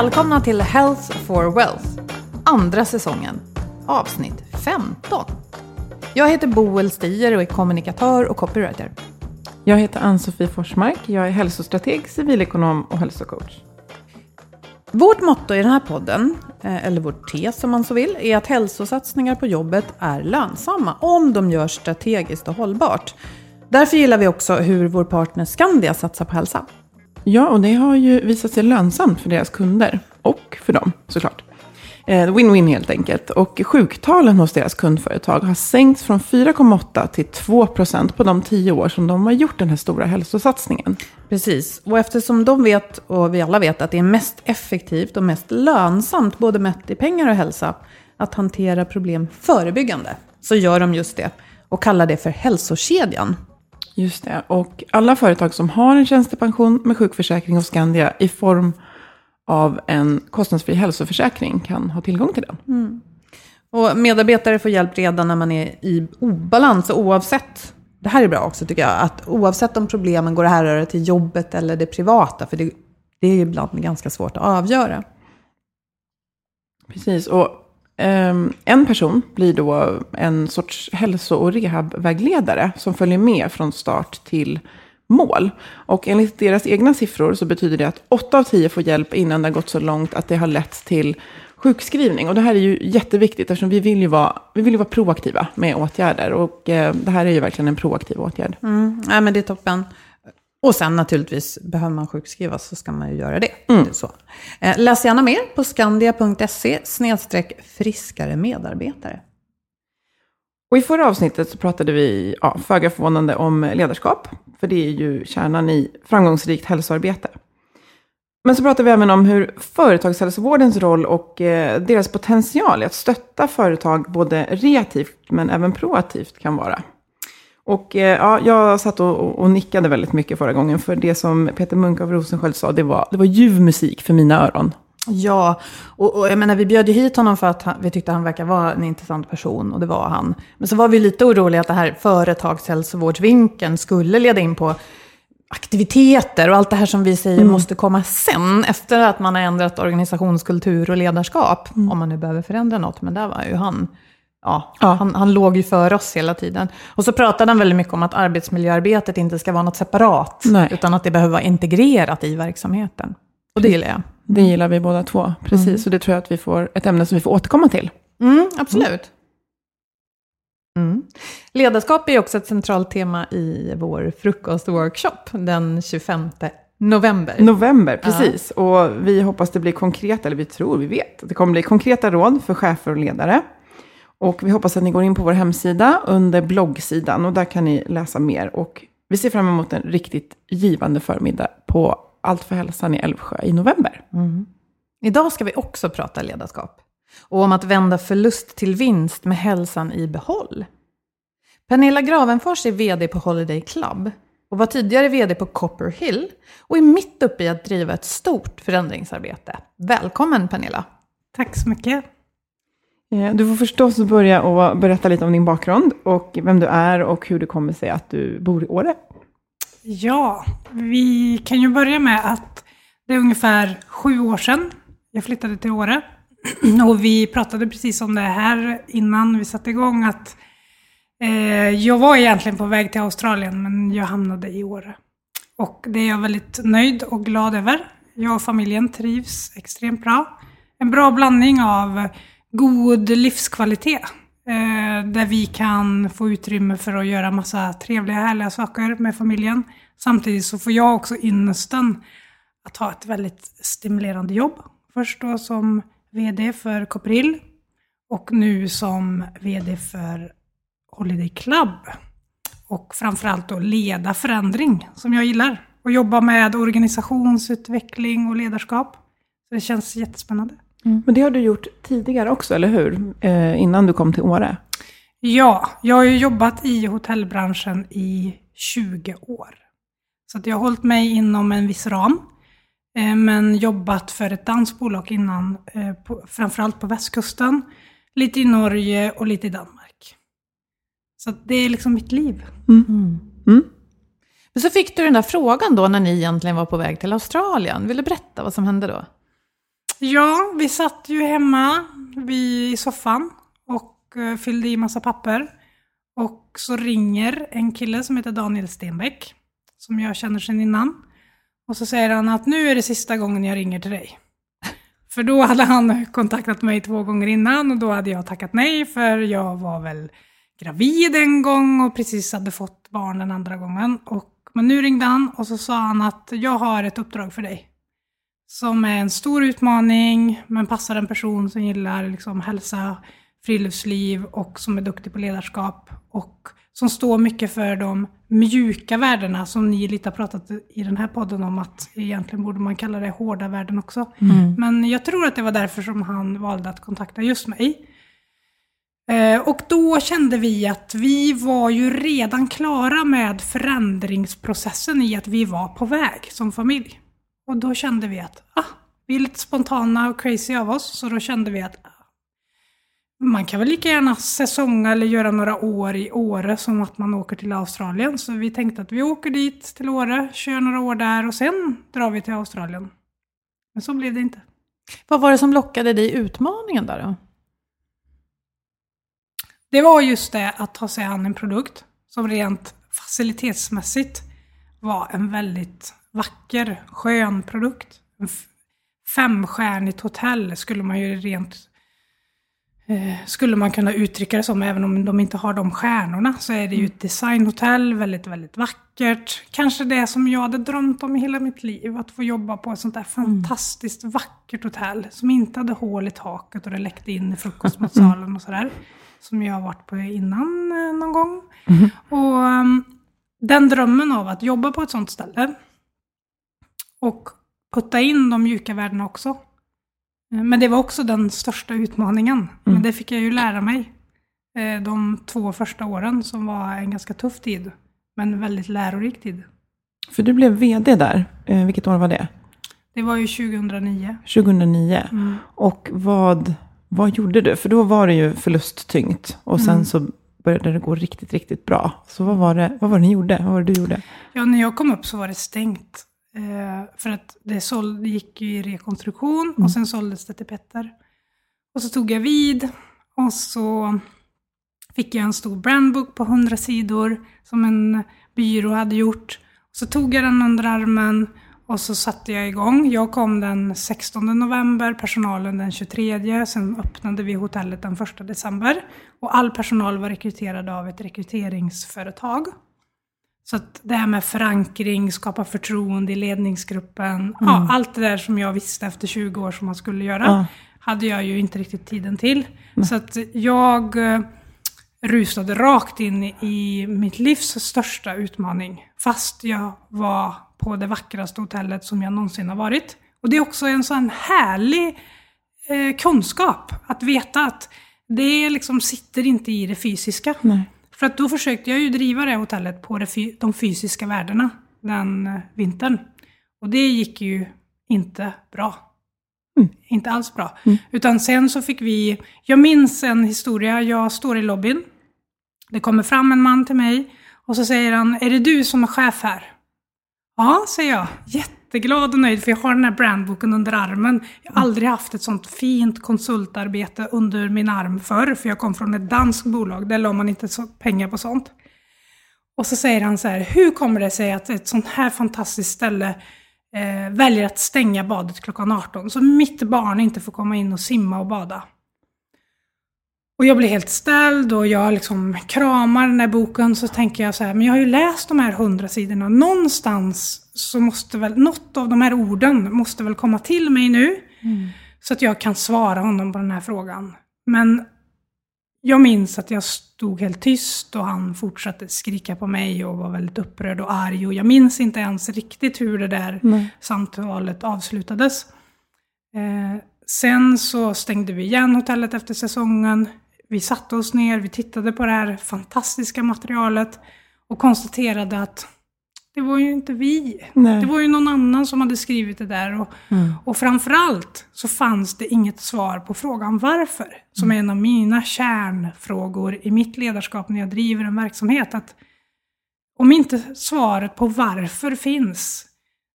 Välkomna till Health for Wealth, andra säsongen, avsnitt 15. Jag heter Boel Stier och är kommunikatör och copywriter. Jag heter Ann-Sofie Forsmark. Jag är hälsostrateg, civilekonom och hälsocoach. Vårt motto i den här podden, eh, eller vår tes om man så vill, är att hälsosatsningar på jobbet är lönsamma om de görs strategiskt och hållbart. Därför gillar vi också hur vår partner Skandia satsar på hälsa. Ja, och det har ju visat sig lönsamt för deras kunder. Och för dem, såklart. Eh, win-win helt enkelt. Och sjuktalen hos deras kundföretag har sänkts från 4,8 till 2 procent på de tio år som de har gjort den här stora hälsosatsningen. Precis, och eftersom de vet, och vi alla vet, att det är mest effektivt och mest lönsamt, både mätt i pengar och hälsa, att hantera problem förebyggande, så gör de just det och kallar det för hälsokedjan. Just det. Och alla företag som har en tjänstepension med sjukförsäkring hos Skandia i form av en kostnadsfri hälsoförsäkring kan ha tillgång till den. Och medarbetare får hjälp redan när man är i obalans, och oavsett, det här är bra också tycker jag, att oavsett om problemen går att härröra till jobbet eller det privata, för det, det är ibland ganska svårt att avgöra. Precis, och Ehm, en person blir då en sorts hälso och rehabvägledare som följer med från start till mål. Och enligt deras egna siffror så betyder det att 8 av 10 får hjälp innan det har gått så långt att det har lett till sjukskrivning. Och det här är ju jätteviktigt eftersom vi vill ju vara, vi vill ju vara proaktiva med åtgärder. Och eh, det här är ju verkligen en proaktiv åtgärd. Mm, ja, men det är toppen. Och sen naturligtvis, behöver man sjukskrivas så ska man ju göra det. det är så. Eh, läs gärna mer på skandia.se snedstreck friskare medarbetare. Och i förra avsnittet så pratade vi, ja, föga förvånande, om ledarskap. För det är ju kärnan i framgångsrikt hälsoarbete. Men så pratade vi även om hur företagshälsovårdens roll och eh, deras potential i att stötta företag både reaktivt men även proaktivt kan vara. Och eh, ja, jag satt och, och nickade väldigt mycket förra gången, för det som Peter Munk av Rosensköld sa, det var, det var ljuv musik för mina öron. Ja, och, och jag menar, vi bjöd ju hit honom för att han, vi tyckte han verkar vara en intressant person, och det var han. Men så var vi lite oroliga att det här företagshälsovårdsvinkeln skulle leda in på aktiviteter och allt det här som vi säger måste komma sen, efter att man har ändrat organisationskultur och ledarskap, om man nu behöver förändra något. Men där var ju han, ja, Ja. Han, han låg ju före oss hela tiden. Och så pratade han väldigt mycket om att arbetsmiljöarbetet inte ska vara något separat, Nej. utan att det behöver vara integrerat i verksamheten. Och det gillar jag. Det gillar vi båda två, precis. Och det tror jag att vi får ett ämne som vi får återkomma till. Mm, absolut. Mm. Ledarskap är också ett centralt tema i vår frukostworkshop den 25 november. November, precis. Och vi hoppas det blir konkreta, eller vi tror, vi vet, att det kommer bli konkreta råd för chefer och ledare. Och vi hoppas att ni går in på vår hemsida under bloggsidan och där kan ni läsa mer. Och Vi ser fram emot en riktigt givande förmiddag på Allt för hälsan i Älvsjö i november. Idag ska vi också prata ledarskap. Och om att vända förlust till vinst med hälsan i behåll. Pernilla Gravenfors är vd på Holiday Club och var tidigare vd på Copper Hill och är mitt uppe i att driva ett stort förändringsarbete. Välkommen Pernilla! Tack så mycket. Eh, du får förstås börja och berätta lite om din bakgrund och vem du är och hur det kommer sig att du bor i Åre. Ja, vi kan ju börja med att det är ungefär sju år sedan jag flyttade till Åre. Och vi pratade precis om det här innan vi satte igång att eh, jag var egentligen på väg till Australien men jag hamnade i Åre. Och det är jag väldigt nöjd och glad över. Jag och familjen trivs extremt bra. En bra blandning av god livskvalitet. Eh, där vi kan få utrymme för att göra massa trevliga, härliga saker med familjen. Samtidigt så får jag också ynnesten att ha ett väldigt stimulerande jobb. Först då som VD för COPRIL och nu som VD för Holiday Club. Och framförallt då leda förändring som jag gillar. Och jobba med organisationsutveckling och ledarskap. Så det känns jättespännande. Men det har du gjort tidigare också, eller hur? Eh, innan du kom till Åre. Ja, jag har ju jobbat i hotellbranschen i 20 år. Så att jag har hållit mig inom en viss ram. eh, Men jobbat för ett dansbolag innan, eh, på, framförallt på västkusten. Lite i Norge och lite i Danmark. Så att det är liksom mitt liv. Men så fick du den där frågan då när ni egentligen var på väg till Australien. Vill du berätta vad som hände då? Ja, vi satt ju hemma vi, i soffan och eh, fyllde i massa papper. Och så ringer en kille som heter Daniel Stenbeck, som jag känner sedan innan. Och så säger han att nu är det sista gången jag ringer till dig. För då hade han kontaktat mig två gånger innan och då hade jag tackat nej för jag var väl gravid en gång och precis hade fått barn den andra gången. Och, men nu ringde han och så sa han att jag har ett uppdrag för dig. Som är en stor utmaning, men passar en person som gillar liksom hälsa, friluftsliv och som är duktig på ledarskap. Och som står mycket för de mjuka värdena som ni lite har pratat i den här podden om att egentligen borde man kalla det hårda värden också. Men jag tror att det var därför som han valde att kontakta just mig. Eh, Och då kände vi att vi var ju redan klara med förändringsprocessen i att vi var på väg som familj. Och då kände vi att ah, vi är lite spontana och crazy av oss, så då kände vi att ah, man kan väl lika gärna säsonga eller göra några år i Åre som att man åker till Australien. Så vi tänkte att vi åker dit till Åre, kör några år där och sen drar vi till Australien. Men så blev det inte. Vad var det som lockade dig utmaningen där då? Det var just det att ta sig an en produkt som rent facilitetsmässigt var en väldigt vacker, skön produkt. Femstjärnigt hotell skulle man ju rent eh, skulle man kunna uttrycka det som, även om de inte har de stjärnorna, så är det ju ett designhotell, väldigt, väldigt vackert. Kanske det som jag hade drömt om i hela mitt liv, att få jobba på ett sånt där fantastiskt vackert hotell, som inte hade hål i taket och det läckte in i frukostmatsalen och sådär. Som jag har varit på innan eh, någon gång. Och um, den drömmen av att jobba på ett sånt ställe och putta in de mjuka värdena också. Eh, Men det var också den största utmaningen. Men det fick jag ju lära mig eh, de två första åren som var en ganska tuff tid. Men väldigt lärorik tid. För du blev vd där. Eh, vilket år var det? Det var ju 2009. 2009. Och vad, vad gjorde du? För då var det ju förlusttyngt. Och sen så började det gå riktigt, riktigt bra. Så vad var det, vad var det ni gjorde? Vad var det du gjorde? Ja, när jag kom upp så var det stängt. Eh, för att det, såld, det gick ju i rekonstruktion och sen såldes det till Petter. Och så tog jag vid och så fick jag en stor brandbook på 100 sidor som en byrå hade gjort. Så tog jag den under armen och så satte jag igång. Jag kom den 16 november, personalen den 23, sen öppnade vi hotellet den 1 december. Och all personal var rekryterad av ett rekryteringsföretag. Så att det här med förankring, skapa förtroende i ledningsgruppen, ja, allt det där som jag visste efter 20 år som man skulle göra, Ja. hade jag ju inte riktigt tiden till. Så att jag rusade rakt in i mitt livs största utmaning. Fast jag var på det vackraste hotellet som jag någonsin har varit. Och det är också en sån härlig eh, kunskap att veta att det liksom sitter inte i det fysiska. Nej. För att då försökte jag ju driva det hotellet på det de fysiska värdena den eh, vintern. Och det gick ju inte bra. Inte alls bra. Utan sen så fick vi, jag minns en historia, jag står i lobbyn. Det kommer fram en man till mig och så säger han, är det du som är chef här? Ja, säger jag. Jätteglad och nöjd för jag har den här brandboken under armen. Jag har aldrig haft ett sånt fint konsultarbete under min arm förr, för jag kom från ett danskt bolag, där la man inte så pengar på sånt. Och så säger han så här, hur kommer det sig att ett sånt här fantastiskt ställe eh, väljer att stänga badet klockan 18, så mitt barn inte får komma in och simma och bada? Och jag blir helt ställd och jag liksom kramar den här boken så tänker jag så här, men jag har ju läst de här hundra sidorna. Någonstans så måste väl, något av de här orden måste väl komma till mig nu. Så att jag kan svara honom på den här frågan. Men jag minns att jag stod helt tyst och han fortsatte skrika på mig och var väldigt upprörd och arg. Och jag minns inte ens riktigt hur det där samtalet avslutades. Eh, sen så stängde vi igen hotellet efter säsongen. Vi satte oss ner, vi tittade på det här fantastiska materialet och konstaterade att det var ju inte vi. Nej. Det var ju någon annan som hade skrivit det där. Och, och framförallt så fanns det inget svar på frågan varför. Som är en av mina kärnfrågor i mitt ledarskap när jag driver en verksamhet. Att om inte svaret på varför finns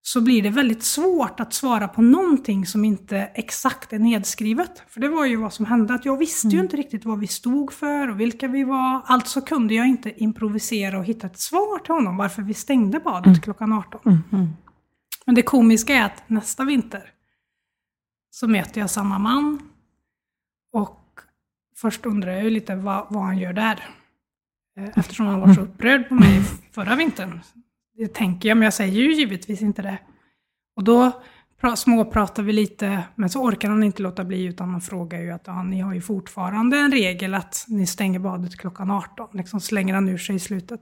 så blir det väldigt svårt att svara på någonting som inte exakt är nedskrivet. För det var ju vad som hände, att jag visste ju inte riktigt vad vi stod för och vilka vi var. Alltså kunde jag inte improvisera och hitta ett svar till honom varför vi stängde badet klockan 18. Men det komiska är att nästa vinter så möter jag samma man och först undrar jag ju lite vad, vad han gör där. Eh, Eftersom han var så upprörd på mig förra vintern. Det tänker jag, men jag säger ju givetvis inte det. Och då småpratar vi lite, men så orkar han inte låta bli utan han frågar ju att ja, ni har ju fortfarande en regel att ni stänger badet klockan 18. Liksom slänger han ur sig i slutet.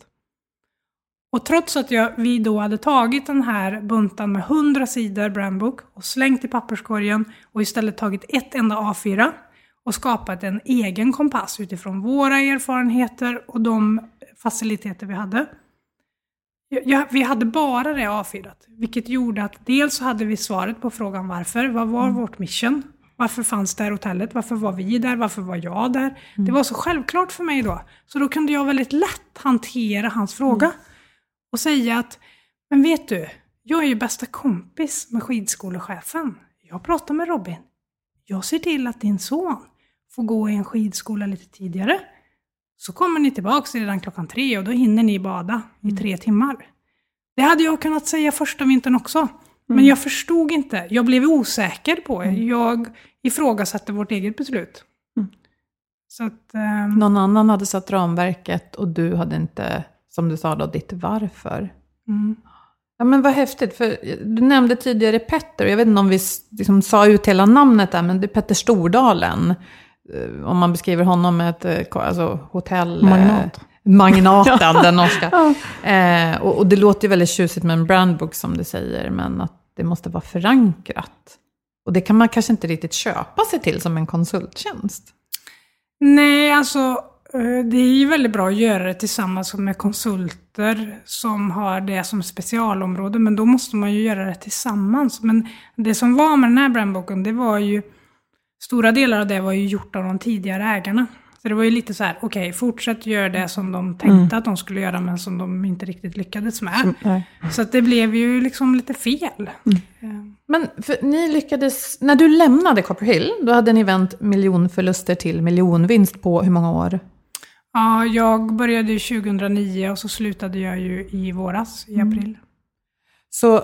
Och trots att jag, vi då hade tagit den här buntan med 100 sidor brandbook och slängt i papperskorgen och istället tagit ett enda A4 och skapat en egen kompass utifrån våra erfarenheter och de faciliteter vi hade. Ja, vi hade bara det A4, vilket gjorde att dels så hade vi svaret på frågan varför. Vad var vårt mission? Varför fanns det här hotellet? Varför var vi där? Varför var jag där? Det var så självklart för mig då. Så då kunde jag väldigt lätt hantera hans fråga och säga att, men vet du, jag är ju bästa kompis med skidskolechefen. Jag pratar med Robin. Jag ser till att din son får gå i en skidskola lite tidigare. Så kommer ni tillbaka redan klockan tre och då hinner ni bada i tre timmar. Det hade jag kunnat säga första vintern också. Men jag förstod inte. Jag blev osäker på det. Jag ifrågasatte vårt eget beslut. Så att, ehm, Någon annan hade satt ramverket och du hade inte, som du sa då, ditt varför. mm. Ja men vad häftigt, för du nämnde tidigare Petter, jag vet inte om vi liksom sa ut hela namnet där, men det är Petter Stordalen. Eh, Om man beskriver honom med ett eh, alltså, hotell... eh, Magnat. Magnaten, den norska. Eh, och, och det låter ju väldigt tjusigt med en brandbook som du säger, men att det måste vara förankrat. Och det kan man kanske inte riktigt köpa sig till som en konsulttjänst. Nej, alltså det är ju väldigt bra att göra det tillsammans med konsulter som har det som specialområde, men då måste man ju göra det tillsammans. Men det som var med den här brandboken, det var ju, stora delar av det var ju gjort av de tidigare ägarna. Så det var ju lite så här, okej, fortsätt göra det som de tänkte att de skulle göra, men som de inte riktigt lyckades med. Nej. Så att det blev ju liksom lite fel. Eh, Men för ni lyckades, när du lämnade Copperhill, då hade ni vänt miljonförluster till miljonvinst på hur många år? Ja, jag började ju 2009 och så slutade jag ju i våras, i april. Så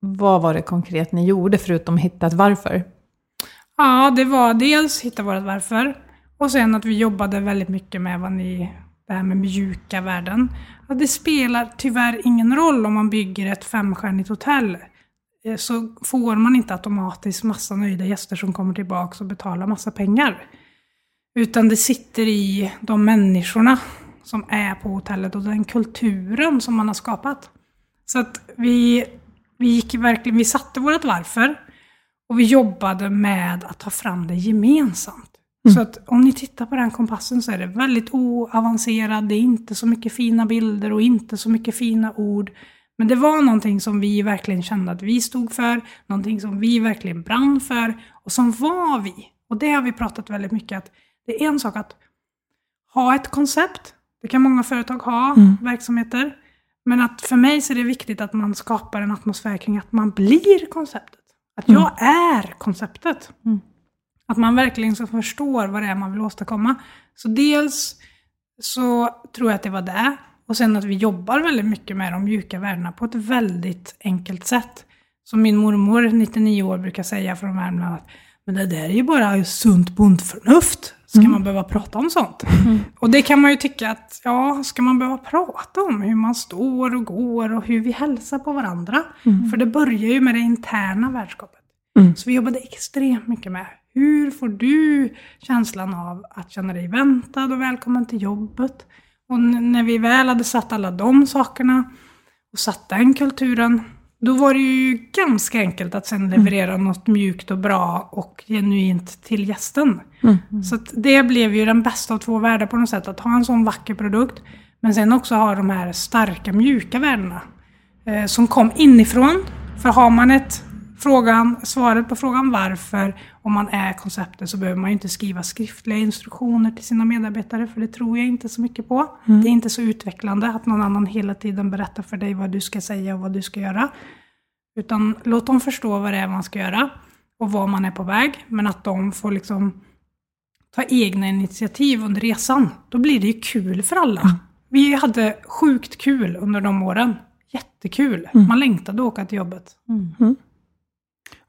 vad var det konkret ni gjorde förutom hittat varför? Ja, det var dels hitta vårt varför och sen att vi jobbade väldigt mycket med vad ni, det här med mjuka värden. Att det spelar tyvärr ingen roll om man bygger ett femstjärnigt hotell. Eh, så får man inte automatiskt massa nöjda gäster som kommer tillbaka och betalar massa pengar. Utan det sitter i de människorna som är på hotellet och den kulturen som man har skapat. Så att vi, vi gick verkligen, vi satte vårt varför och vi jobbade med att ta fram det gemensamt. Så att om ni tittar på den kompassen så är det väldigt oavancerad, det är inte så mycket fina bilder och inte så mycket fina ord. Men det var någonting som vi verkligen kände att vi stod för, någonting som vi verkligen brann för och som var vi. Och det har vi pratat väldigt mycket att det är en sak att ha ett koncept, det kan många företag ha, verksamheter. Men att för mig så är det viktigt att man skapar en atmosfär kring att man blir konceptet. Att jag är konceptet. Att man verkligen så förstår vad det är man vill åstadkomma. Så dels så tror jag att det var det. Och sen att vi jobbar väldigt mycket med de mjuka värdena på ett väldigt enkelt sätt. Som min mormor, 99 år, brukar säga från Värmland att men det där är ju bara sunt bondförnuft. Ska man behöva prata om sånt? Och det kan man ju tycka att, ja, ska man behöva prata om hur man står och går och hur vi hälsar på varandra? För det börjar ju med det interna värdskapet. Så vi jobbade extremt mycket med hur får du känslan av att känna dig väntad och välkommen till jobbet? Och när vi väl hade satt alla de sakerna och satt den kulturen, då var det ju ganska enkelt att sen leverera något mjukt och bra och genuint till gästen. Så att det blev ju den bästa av två världar på något sätt, att ha en sån vacker produkt, men sen också ha de här starka mjuka värdena eh, som kom inifrån. För har man ett frågan, svaret på frågan varför, om man är konceptet, så behöver man ju inte skriva skriftliga instruktioner till sina medarbetare, för det tror jag inte så mycket på. Det är inte så utvecklande att någon annan hela tiden berättar för dig vad du ska säga och vad du ska göra. Utan låt dem förstå vad det är man ska göra och var man är på väg, men att de får liksom ta egna initiativ under resan. Då blir det ju kul för alla. Vi hade sjukt kul under de åren. Jättekul. Man längtade att åka till jobbet.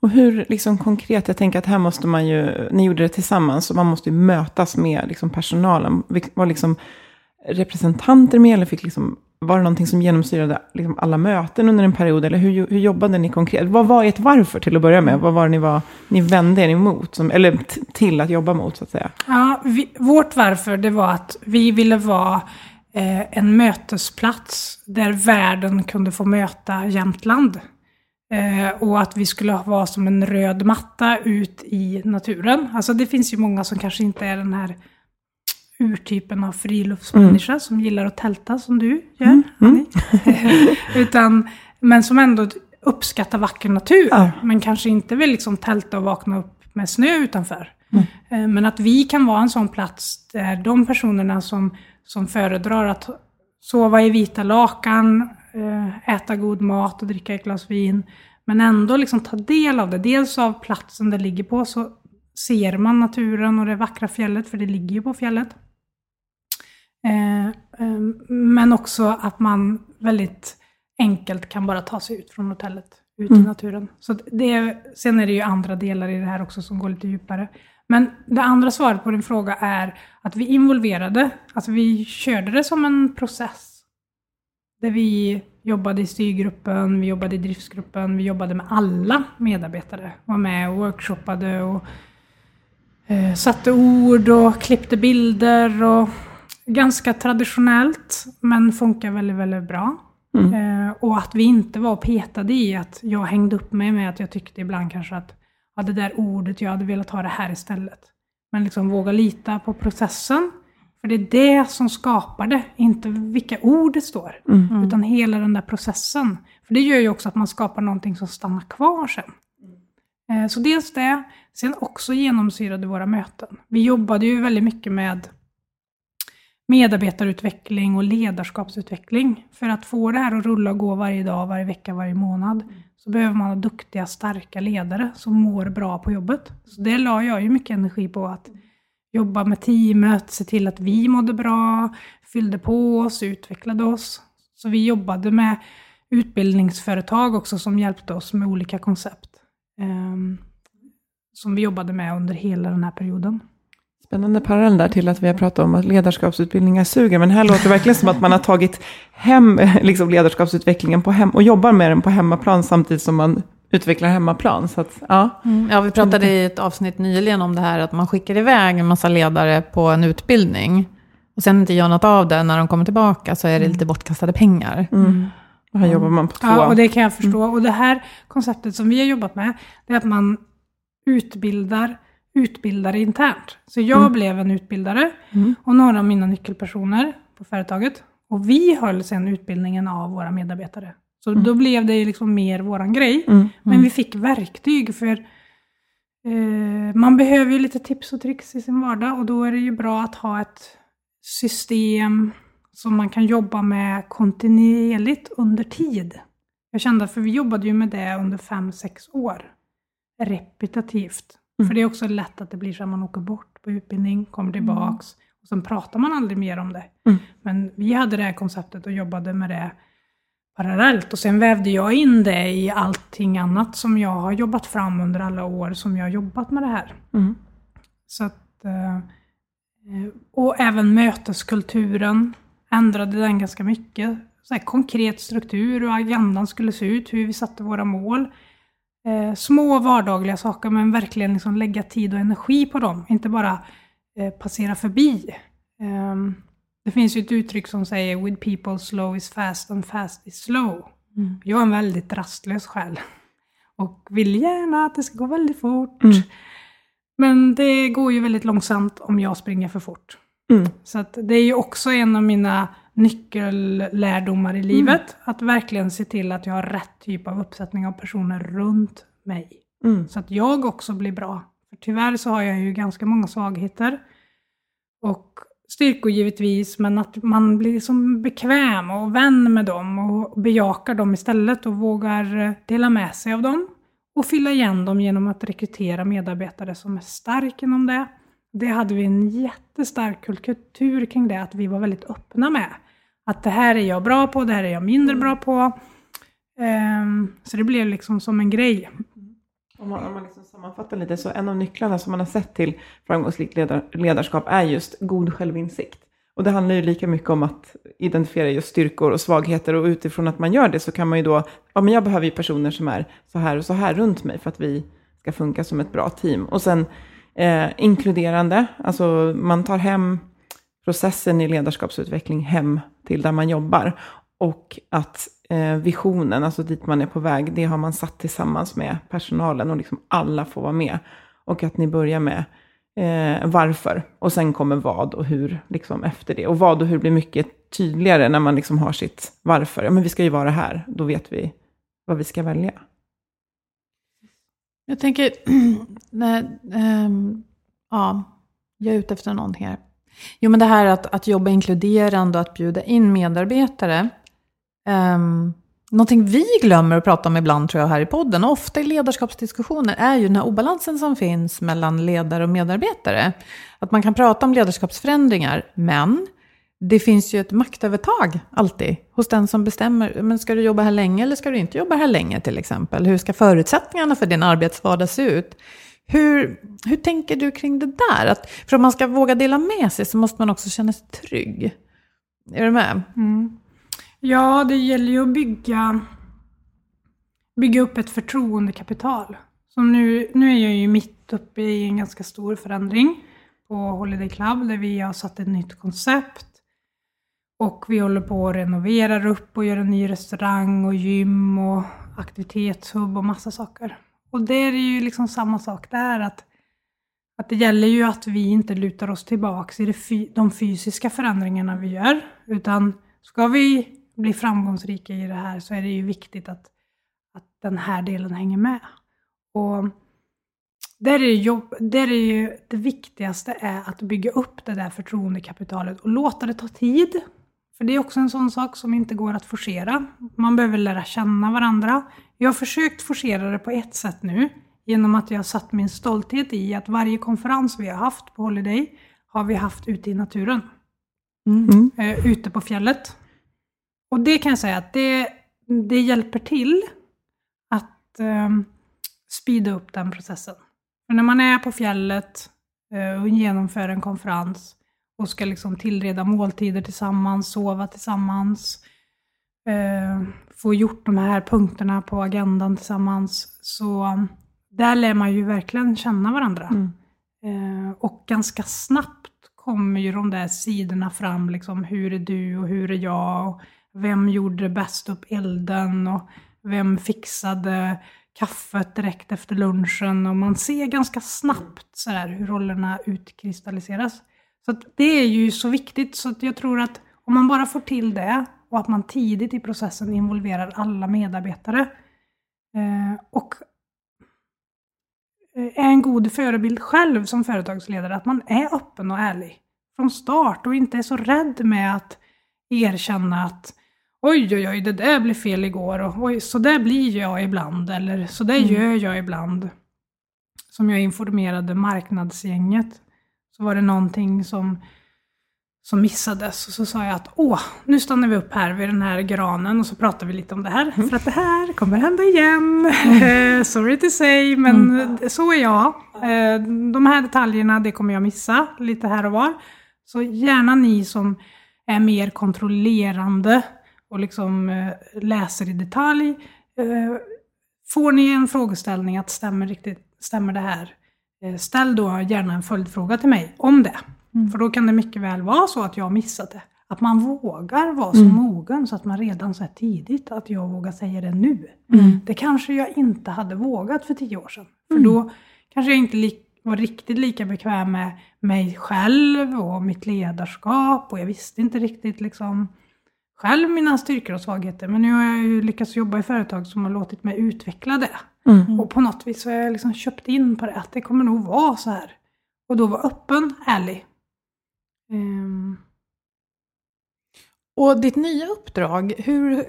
Och hur liksom konkret, jag tänker att här måste man ju, ni gjorde det tillsammans, och man måste ju mötas med liksom personalen. Var liksom representanter med, eller fick liksom, var det någonting som genomsyrade liksom alla möten under en period, eller hur, hur jobbade ni konkret? Vad var ert varför till att börja med? Vad var det ni, var, ni vände er emot, som, eller t- till att jobba mot, så att säga? Ja, vi, vårt varför det var att vi ville vara eh, en mötesplats där världen kunde få möta Jämtland. Eh, och att vi skulle vara som en röd matta ut i naturen. Alltså det finns ju många som kanske inte är den här urtypen av friluftsmänniska som gillar att tälta som du gör, Annie. Utan, men som ändå uppskattar vacker natur. Ja. Men kanske inte vill liksom tälta och vakna upp med snö utanför. Eh, Men att vi kan vara en sån plats där de personerna som, som föredrar att sova i vita lakan, äta god mat och dricka ett glas vin, men ändå liksom ta del av det. Dels av platsen det ligger på, så ser man naturen och det vackra fjället, för det ligger ju på fjället. Eh, eh, men också att man väldigt enkelt kan bara ta sig ut från hotellet, ut i naturen. Så det, sen är det ju andra delar i det här också som går lite djupare. Men det andra svaret på din fråga är att vi involverade, alltså vi körde det som en process. Där vi jobbade i styrgruppen, vi jobbade i driftsgruppen, vi jobbade med alla medarbetare. Var med och workshoppade och eh, satte ord och klippte bilder och ganska traditionellt, men funkar väldigt, väldigt bra. Eh, och att vi inte var petade i att jag hängde upp mig med att jag tyckte ibland kanske att ja, det där ordet, jag hade velat ha det här istället. Men liksom våga lita på processen. För det är det som skapar det, inte vilka ord det står. Utan hela den där processen. För det gör ju också att man skapar någonting som stannar kvar sen. Eh, Så dels det, sen också genomsyrade våra möten. Vi jobbade ju väldigt mycket med medarbetarutveckling och ledarskapsutveckling. För att få det här att rulla och gå varje dag, varje vecka, varje månad, så behöver man ha duktiga, starka ledare som mår bra på jobbet. Så det la jag ju mycket energi på att jobba med teamet, se till att vi mådde bra, fyllde på oss, utvecklade oss. Så vi jobbade med utbildningsföretag också som hjälpte oss med olika koncept. Um, som vi jobbade med under hela den här perioden. Spännande parallell där till att vi har pratat om att ledarskapsutbildningar suger. Men här låter det verkligen som att man har tagit hem liksom ledarskapsutvecklingen på hem och jobbar med den på hemmaplan samtidigt som man utvecklar hemmaplan. Så att, ja. Mm, ja, vi pratade i ett avsnitt nyligen om det här att man skickar iväg en massa ledare på en utbildning. Och sen inte gör något av det när de kommer tillbaka så är det lite bortkastade pengar. Mm. Och här jobbar man på två. Ja, och det kan jag förstå. Och det här konceptet som vi har jobbat med, det är att man utbildar utbildare internt. Så jag blev en utbildare och några av mina nyckelpersoner på företaget. Och vi höll sen utbildningen av våra medarbetare. Så då blev det liksom mer våran grej. Men vi fick verktyg för eh, man behöver ju lite tips och tricks i sin vardag och då är det ju bra att ha ett system som man kan jobba med kontinuerligt under tid. Jag kände, för vi jobbade ju med det under fem sex år. Repetitivt. För det är också lätt att det blir så att man åker bort på utbildning, kommer tillbaks och sen pratar man aldrig mer om det. Men vi hade det här konceptet och jobbade med det parallellt. Och sen vävde jag in det i allting annat som jag har jobbat fram under alla år som jag har jobbat med det här. Så att, eh, eh, och även möteskulturen ändrade den ganska mycket. Så här konkret struktur, hur agendan skulle se ut, hur vi satte våra mål. Eh, små vardagliga saker, men verkligen liksom lägga tid och energi på dem. Inte bara eh, passera förbi. Ehm, det finns ju ett uttryck som säger “With people slow is fast and fast is slow”. Jag är en väldigt rastlös själ. Och vill gärna att det ska gå väldigt fort. Men det går ju väldigt långsamt om jag springer för fort. Så att det är ju också en av mina nyckellärdomar i livet. Att verkligen se till att jag har rätt typ av uppsättning av personer runt mig. Så att jag också blir bra. För tyvärr så har jag ju ganska många svagheter. Och styrkor givetvis, men att man blir som bekväm och vän med dem och bejakar dem istället och vågar eh, dela med sig av dem. Och fylla igen dem genom att rekrytera medarbetare som är stark inom det. Det hade vi en jättestark kultur kring det, att vi var väldigt öppna med. Att det här är jag bra på, det här är jag mindre bra på. Ehm, så det blev liksom som en grej. Om man, om man liksom sammanfattar lite, så en av nycklarna som man har sett till framgångsrikt ledar, ledarskap är just god självinsikt. Och det handlar ju lika mycket om att identifiera just styrkor och svagheter och utifrån att man gör det så kan man ju då, ja men jag behöver ju personer som är så här och så här runt mig för att vi ska funka som ett bra team. Och sen eh, inkluderande, alltså man tar hem processen i ledarskapsutveckling hem till där man jobbar. Och att Eh, visionen, alltså dit man är på väg, det har man satt tillsammans med personalen och liksom alla får vara med. Och att ni börjar med eh, varför och sen kommer vad och hur liksom efter det. Och vad och hur blir mycket tydligare när man liksom har sitt varför. Ja, men vi ska ju vara här, då vet vi vad vi ska välja. Jag tänker, nej, ehm, ja, jag är ute efter någon här. Jo, men det här att, att jobba inkluderande och att bjuda in medarbetare. Um, någonting vi glömmer att prata om ibland tror jag här i podden, och ofta i ledarskapsdiskussioner, är ju den här obalansen som finns mellan ledare och medarbetare. Att man kan prata om ledarskapsförändringar, men det finns ju ett maktövertag alltid hos den som bestämmer. Men ska du jobba här länge eller ska du inte jobba här länge till exempel? Hur ska förutsättningarna för din arbetsvardag se ut? Hur, hur tänker du kring det där? Att, för om man ska våga dela med sig så måste man också känna sig trygg. Är du med? Mm. Ja, det gäller ju att bygga, bygga upp ett förtroendekapital. Som nu, nu är jag ju mitt uppe i en ganska stor förändring på Holiday Club där vi har satt ett nytt koncept. Och vi håller på att renovera upp och göra en ny restaurang och gym och aktivitetshubb och massa saker. Och det är ju liksom samma sak där att, att det gäller ju att vi inte lutar oss tillbaks i det de fysiska förändringarna vi gör. Utan ska vi bli framgångsrika i det här så är det ju viktigt att, att den här delen hänger med. Och där är, jobb, där är ju det viktigaste är att bygga upp det där förtroendekapitalet och låta det ta tid. För det är också en sån sak som inte går att forcera. Man behöver lära känna varandra. Jag har försökt forcera det på ett sätt nu genom att jag har satt min stolthet i att varje konferens vi har haft på Holiday har vi haft ute i naturen. Eh, ute på fjället. Och det kan jag säga att det, det hjälper till att eh, speeda upp den processen. För när man är på fjället eh, och genomför en konferens och ska liksom tillreda måltider tillsammans, sova tillsammans, eh, få gjort de här punkterna på agendan tillsammans. Så där lär man ju verkligen känna varandra. Mm. Eh, och ganska snabbt kommer ju de där sidorna fram, liksom hur är du och hur är jag? Och vem gjorde bäst upp elden? Och vem fixade kaffet direkt efter lunchen? Och man ser ganska snabbt så här, hur rollerna utkristalliseras. Så att det är ju så viktigt, så att jag tror att om man bara får till det och att man tidigt i processen involverar alla medarbetare eh, och eh, är en god förebild själv som företagsledare, att man är öppen och ärlig från start och inte är så rädd med att erkänna att oj, oj, oj, det där blev fel igår och oj, så där blir jag ibland eller så där gör jag ibland. Som jag informerade marknadsgänget så var det någonting som, som missades och så sa jag att åh, nu stannar vi upp här vid den här granen och så pratar vi lite om det här. För att det här kommer hända igen. Eh, Sorry to say, men eh, så är jag. Eh, De här detaljerna, det kommer jag missa lite här och var. Så gärna ni som är mer kontrollerande och liksom eh, läser i detalj. Eh, får ni en frågeställning att stämmer, riktigt, stämmer det här? Eh, ställ då gärna en följdfråga till mig om det. För då kan det mycket väl vara så att jag missat det. Att man vågar vara så mogen så att man redan så här tidigt, att jag vågar säga det nu. Det kanske jag inte hade vågat för tio år sedan. För då kanske jag inte var riktigt lika bekväm med mig själv och mitt ledarskap och jag visste inte riktigt liksom själv mina styrkor och svagheter. Men nu har jag ju lyckats jobba i företag som har låtit mig utveckla det. Och på något vis så har jag liksom köpt in på det, att det kommer nog vara så här. Och då vara öppen, ärlig. Ehm, Och ditt nya uppdrag, hur,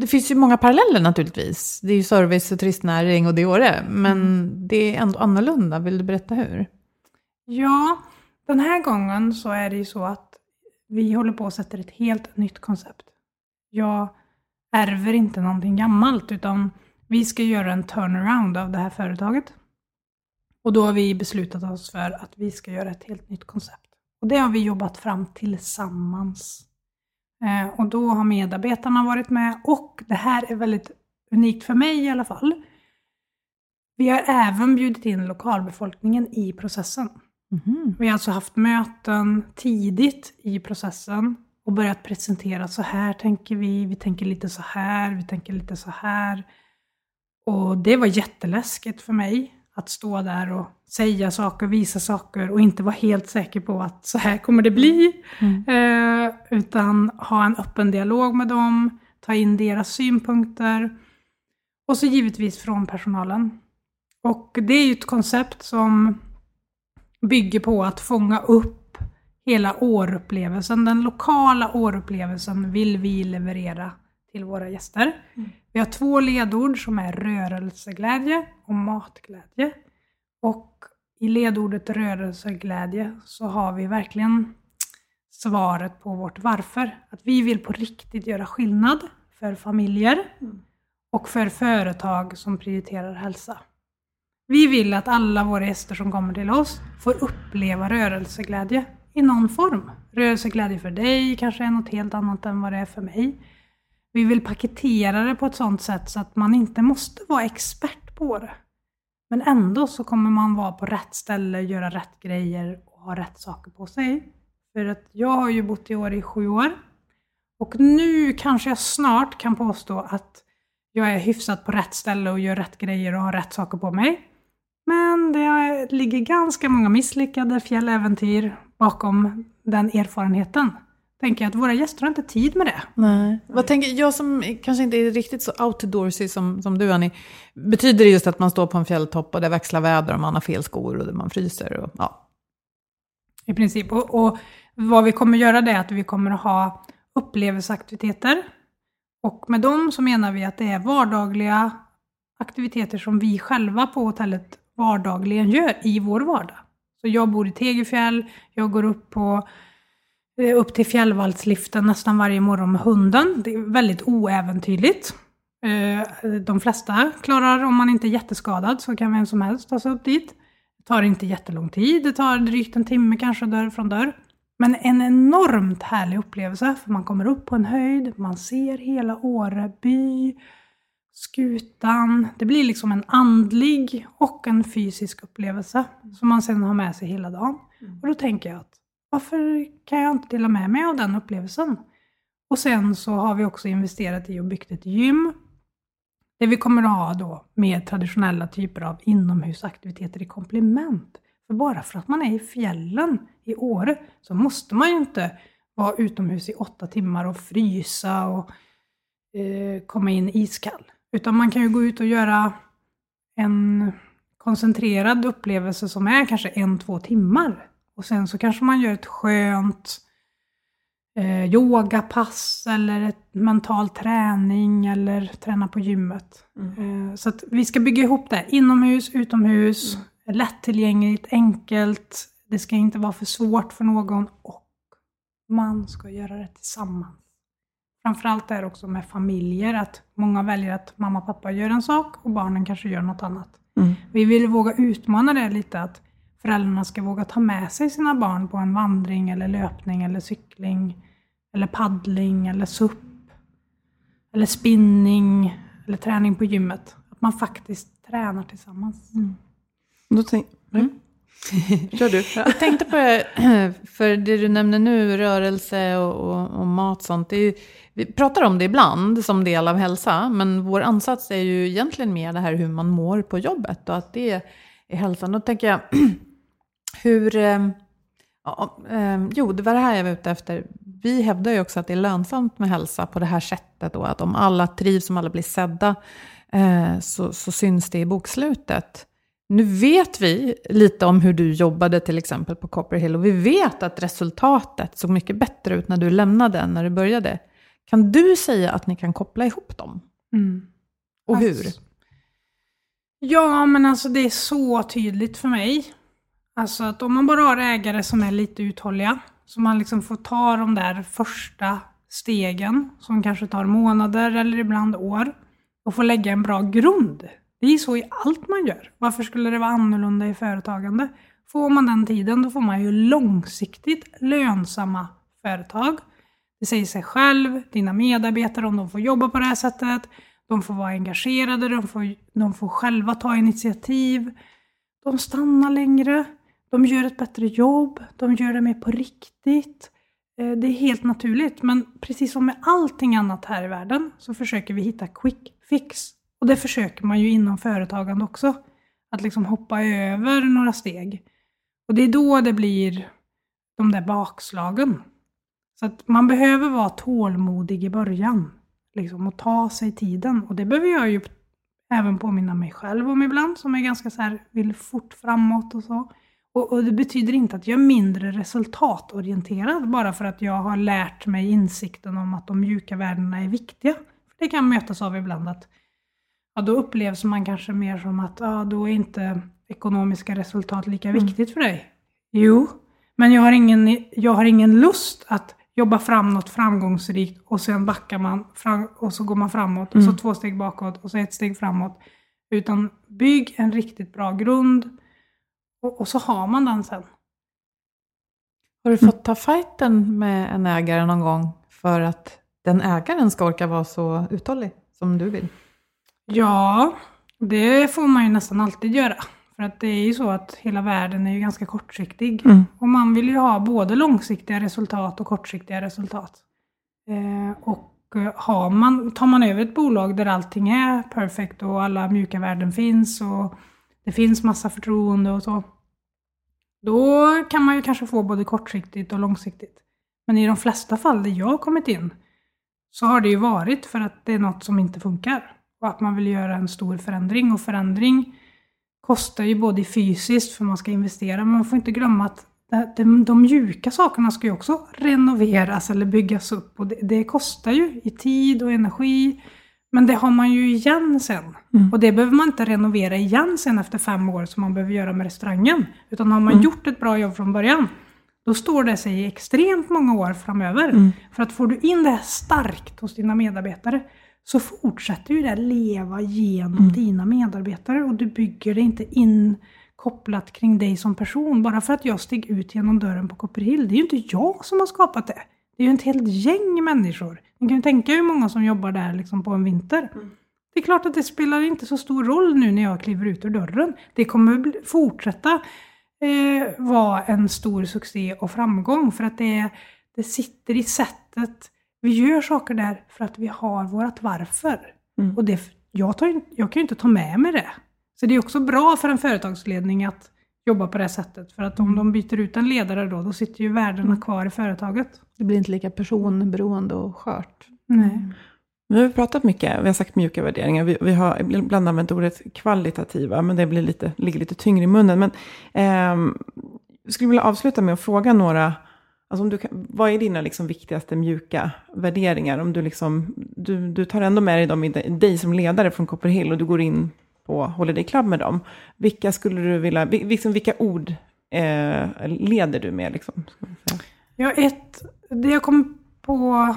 det finns ju många paralleller naturligtvis. Det är ju service och turistnäring och det och det, men det är ändå annorlunda. Vill du berätta hur? Ja, den här gången så är det ju så att vi håller på att sätta ett helt nytt koncept. Jag ärver inte någonting gammalt, utan vi ska göra en turnaround av det här företaget. Och då har vi beslutat oss för att vi ska göra ett helt nytt koncept. Och det har vi jobbat fram tillsammans. Eh, och då har medarbetarna varit med och det här är väldigt unikt för mig i alla fall. Vi har även bjudit in lokalbefolkningen i processen. Vi har alltså haft möten tidigt i processen och börjat presentera så här tänker vi, vi tänker lite så här, vi tänker lite så här. Och det var jätteläskigt för mig att stå där och säga saker, visa saker och inte vara helt säker på att så här kommer det bli. Eh, utan ha en öppen dialog med dem, ta in deras synpunkter. Och så givetvis från personalen. Och det är ju ett koncept som bygger på att fånga upp hela årupplevelsen. Den lokala årupplevelsen vill vi leverera till våra gäster. Vi har två ledord som är rörelseglädje och matglädje. Och i ledordet rörelseglädje så har vi verkligen svaret på vårt varför. Att vi vill på riktigt göra skillnad för familjer och för företag som prioriterar hälsa. Vi vill att alla våra gäster som kommer till oss får uppleva rörelseglädje i någon form. Rörelseglädje för dig kanske är något helt annat än vad det är för mig. Vi vill paketera det på ett sådant sätt så att man inte måste vara expert på det. Men ändå så kommer man vara på rätt ställe, göra rätt grejer och ha rätt saker på sig. För att jag har ju bott i år i sju år. Och nu kanske jag snart kan påstå att jag är hyfsat på rätt ställe och gör rätt grejer och har rätt saker på mig. Men det ligger ganska många misslyckade fjälläventyr bakom den erfarenheten. Tänker jag att våra gäster har inte tid med det. Nej. Vad tänker, jag som kanske inte är riktigt så outdoorsy som, som du Annie, betyder det just att man står på en fjälltopp och det växlar väder och man har fel skor och man fryser? Och, ja. I princip. Och, och vad vi kommer göra det är att vi kommer att ha upplevelseaktiviteter. Och med dem så menar vi att det är vardagliga aktiviteter som vi själva på hotellet vardagligen gör i vår vardag. Så jag bor i Tegerfjäll, jag går upp på upp till fjällvallsliften nästan varje morgon med hunden. Det är väldigt oäventyrligt. Eh, De flesta klarar, om man inte är jätteskadad, så kan vem som helst ta sig upp dit. Det tar inte jättelång tid, det tar drygt en timme kanske dörr från dörr. Men en enormt härlig upplevelse, för man kommer upp på en höjd, man ser hela Åre by, skutan. Det blir liksom en andlig och en fysisk upplevelse som man sen har med sig hela dagen. Och då tänker jag att varför kan jag inte dela med mig av den upplevelsen? Och sen så har vi också investerat i och byggt ett gym. Där vi kommer att ha då mer traditionella typer av inomhusaktiviteter i komplement. För bara för att man är i fjällen i Åre så måste man ju inte vara utomhus i åtta timmar och frysa och eh, komma in iskall. Utan man kan ju gå ut och göra en koncentrerad upplevelse som är kanske en, två timmar. Och sen så kanske man gör ett skönt eh, yogapass eller ett mental träning eller träna på gymmet. Eh, så att vi ska bygga ihop det. Inomhus, utomhus, lättillgängligt, enkelt. Det ska inte vara för svårt för någon och man ska göra det tillsammans. Framförallt är det också med familjer, att många väljer att mamma och pappa gör en sak och barnen kanske gör något annat. Vi vill våga utmana det lite, att föräldrarna ska våga ta med sig sina barn på en vandring eller löpning eller cykling eller paddling eller SUP eller spinning eller träning på gymmet. Att man faktiskt tränar tillsammans. Då tänk, mm. Kör du. Jag tänkte på det, för det du nämner nu, rörelse och, och, och mat sånt. Det är vi pratar om det ibland som del av hälsa, men vår ansats är ju egentligen mer det här hur man mår på jobbet och att det är hälsan. Då tänker jag, hur... eh, Ja, eh, jo, det var det här jag var ute efter. Vi hävdar ju också att det är lönsamt med hälsa på det här sättet. Då, att om alla trivs, om alla blir sedda, eh, så, så syns det i bokslutet. Nu vet vi lite om hur du jobbade till exempel på Copper Hill och vi vet att resultatet såg mycket bättre ut när du lämnade än när du började. Kan du säga att ni kan koppla ihop dem? Mm. Och hur? Alltså, Ja, men alltså det är så tydligt för mig. Alltså att om man bara har ägare som är lite uthålliga, så man liksom får ta de där första stegen, som kanske tar månader eller ibland år, och få lägga en bra grund. Det är så i allt man gör. Varför skulle det vara annorlunda i företagande? Får man den tiden, då får man ju långsiktigt lönsamma företag. Det säger sig själv, dina medarbetare, om de får jobba på det här sättet, de får vara engagerade, de får, de får själva ta initiativ, de stannar längre, de gör ett bättre jobb, de gör det mer på riktigt. Eh, det är helt naturligt, men precis som med allting annat här i världen så försöker vi hitta quick fix. Och det försöker man ju inom företagande också. Att liksom hoppa över några steg. Och det är då det blir de där bakslagen. Så att man behöver vara tålmodig i början. Liksom, och ta sig tiden. Och det behöver jag ju även påminna mig själv om ibland, som är ganska så här, vill fort framåt och så. Och, och det betyder inte att jag är mindre resultatorienterad bara för att jag har lärt mig insikten om att de mjuka värdena är viktiga. För det kan mötas av ibland att ja, då upplevs man kanske mer som att ja, då är inte ekonomiska resultat lika viktigt för dig. Jo, men jag har, ingen, jag har ingen lust att jobba fram något framgångsrikt och sen backar man fram, och så går man framåt och så två steg bakåt och så ett steg framåt. Utan bygg en riktigt bra grund och, och så har man den sen. Har du fått ta fighten med en ägare någon gång för att den ägaren ska orka vara så uthållig som du vill? Ja, det får man ju nästan alltid göra. För att det är ju så att hela världen är ju ganska kortsiktig. Och man vill ju ha både långsiktiga resultat och kortsiktiga resultat. Eh, och eh, har man, tar man över ett bolag där allting är perfekt och alla mjuka värden finns och det finns massa förtroende och så. Då kan man ju kanske få både kortsiktigt och långsiktigt. Men i de flesta fall där jag har kommit in så har det ju varit för att det är något som inte funkar. Och att man vill göra en stor förändring. Och förändring kostar ju både fysiskt för man ska investera, men man får inte glömma att de, de mjuka sakerna ska ju också renoveras eller byggas upp. Och det, det kostar ju i tid och energi. Men det har man ju igen sen. Och det behöver man inte renovera igen sen efter fem år som man behöver göra med restaurangen. Utan har man gjort ett bra jobb från början, då står det sig i extremt många år framöver. För att får du in det här starkt hos dina medarbetare så fortsätter ju det leva genom dina medarbetare och du bygger det inte in kopplat kring dig som person. Bara för att jag steg ut genom dörren på Copperhill. Det är ju inte jag som har skapat det. Det är ju ett helt gäng människor. Ni kan ju tänka hur många som jobbar där liksom på en vinter. Det är klart att det spelar inte så stor roll nu när jag kliver ut ur dörren. Det kommer fortsätta eh, vara en stor succé och framgång för att det, det sitter i sättet. Vi gör saker där för att vi har vårt varför. Och det, jag, tar, jag kan ju inte ta med mig det. Så det är också bra för en företagsledning att jobba på det sättet. För att om de byter ut en ledare då, då sitter ju värdena kvar i företaget. Det blir inte lika personberoende och skört. Nej. Vi har pratat mycket, vi har sagt mjuka värderingar, vi, vi har ibland använt ordet kvalitativa, men det blir lite, ligger lite tyngre i munnen. Men ehm, jag skulle vilja avsluta med att fråga några, alltså om du kan, vad är dina liksom viktigaste mjuka värderingar? Om du, liksom, du, du tar ändå med dig dem i dig, dig som ledare från Copperhill och du går in på Holiday Club med dem. Vilka skulle du vilja, vi- liksom, vilka ord eh, leder du med? Liksom? Ja, ett, det jag kom på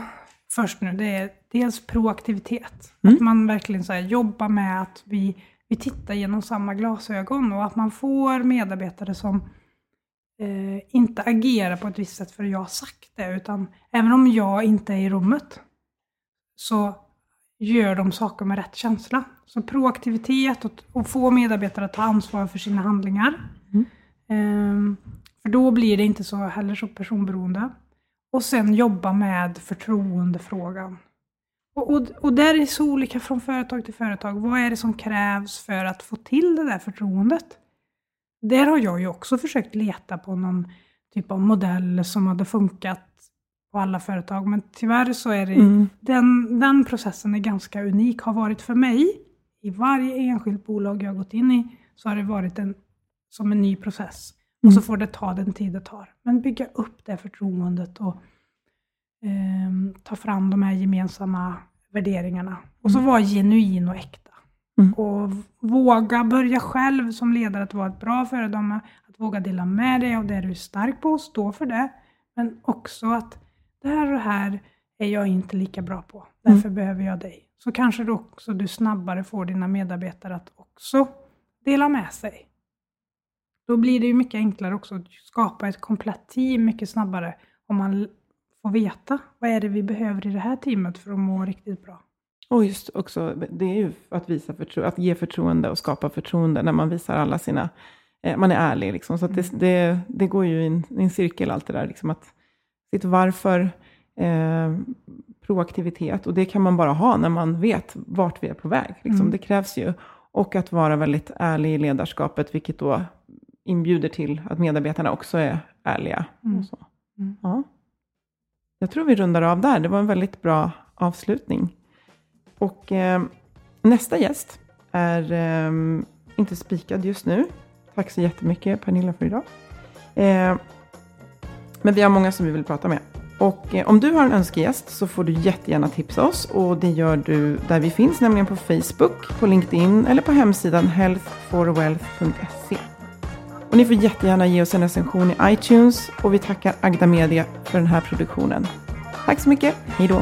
först nu, det är dels proaktivitet. Att man verkligen så jobbar med att vi, vi tittar genom samma glasögon och att man får medarbetare som eh, inte agerar på ett visst sätt för att jag har sagt det, utan även om jag inte är i rummet så gör de saker med rätt känsla. Så proaktivitet och, och få medarbetare att ta ansvar för sina handlingar. Ehm, för då blir det inte så heller så personberoende. Och sen jobba med förtroendefrågan. Och, och, och där är det så olika från företag till företag. Vad är det som krävs för att få till det där förtroendet? Där har jag ju också försökt leta på någon typ av modell som hade funkat på alla företag. Men tyvärr så är det, den, den processen är ganska unik, har varit för mig. I varje enskilt bolag jag har gått in i så har det varit en, som en ny process. Och så får det ta den tid det tar. Men bygga upp det förtroendet och ehm, ta fram de här gemensamma värderingarna. Och så vara genuin och äkta. Och våga börja själv som ledare att vara ett bra föredöme. Att våga dela med dig av det du är stark på och stå för det. Men också att det här och det här är jag inte lika bra på. Därför behöver jag dig. Så kanske du också du snabbare får dina medarbetare att också dela med sig. Då blir det ju mycket enklare också att skapa ett komplett team mycket snabbare om man får veta vad är det vi behöver i det här teamet för att må riktigt bra. Och just också, det är ju att, visa förtro- att ge förtroende och skapa förtroende när man visar alla sina, eh, man är ärlig liksom. Så att det, det, det går ju i en, en cirkel allt det där, liksom att sitt varför, eh, proaktivitet, och det kan man bara ha när man vet vart vi är på väg. Liksom. Det krävs ju. Och att vara väldigt ärlig i ledarskapet, vilket då inbjuder till att medarbetarna också är ärliga. Och så. Ja. Jag tror vi rundar av där. Det var en väldigt bra avslutning. Och eh, nästa gäst är eh, inte spikad just nu. Tack så jättemycket Pernilla för idag. Eh, men vi har många som vi vill prata med. Och eh, om du har en önskegäst så får du jättegärna tipsa oss. Och det gör du där vi finns, nämligen på Facebook, på LinkedIn eller på hemsidan healthforwealth.se. Och ni får jättegärna ge oss en recension i iTunes. Och vi tackar Agda Media för den här produktionen. Tack så mycket. Hej då.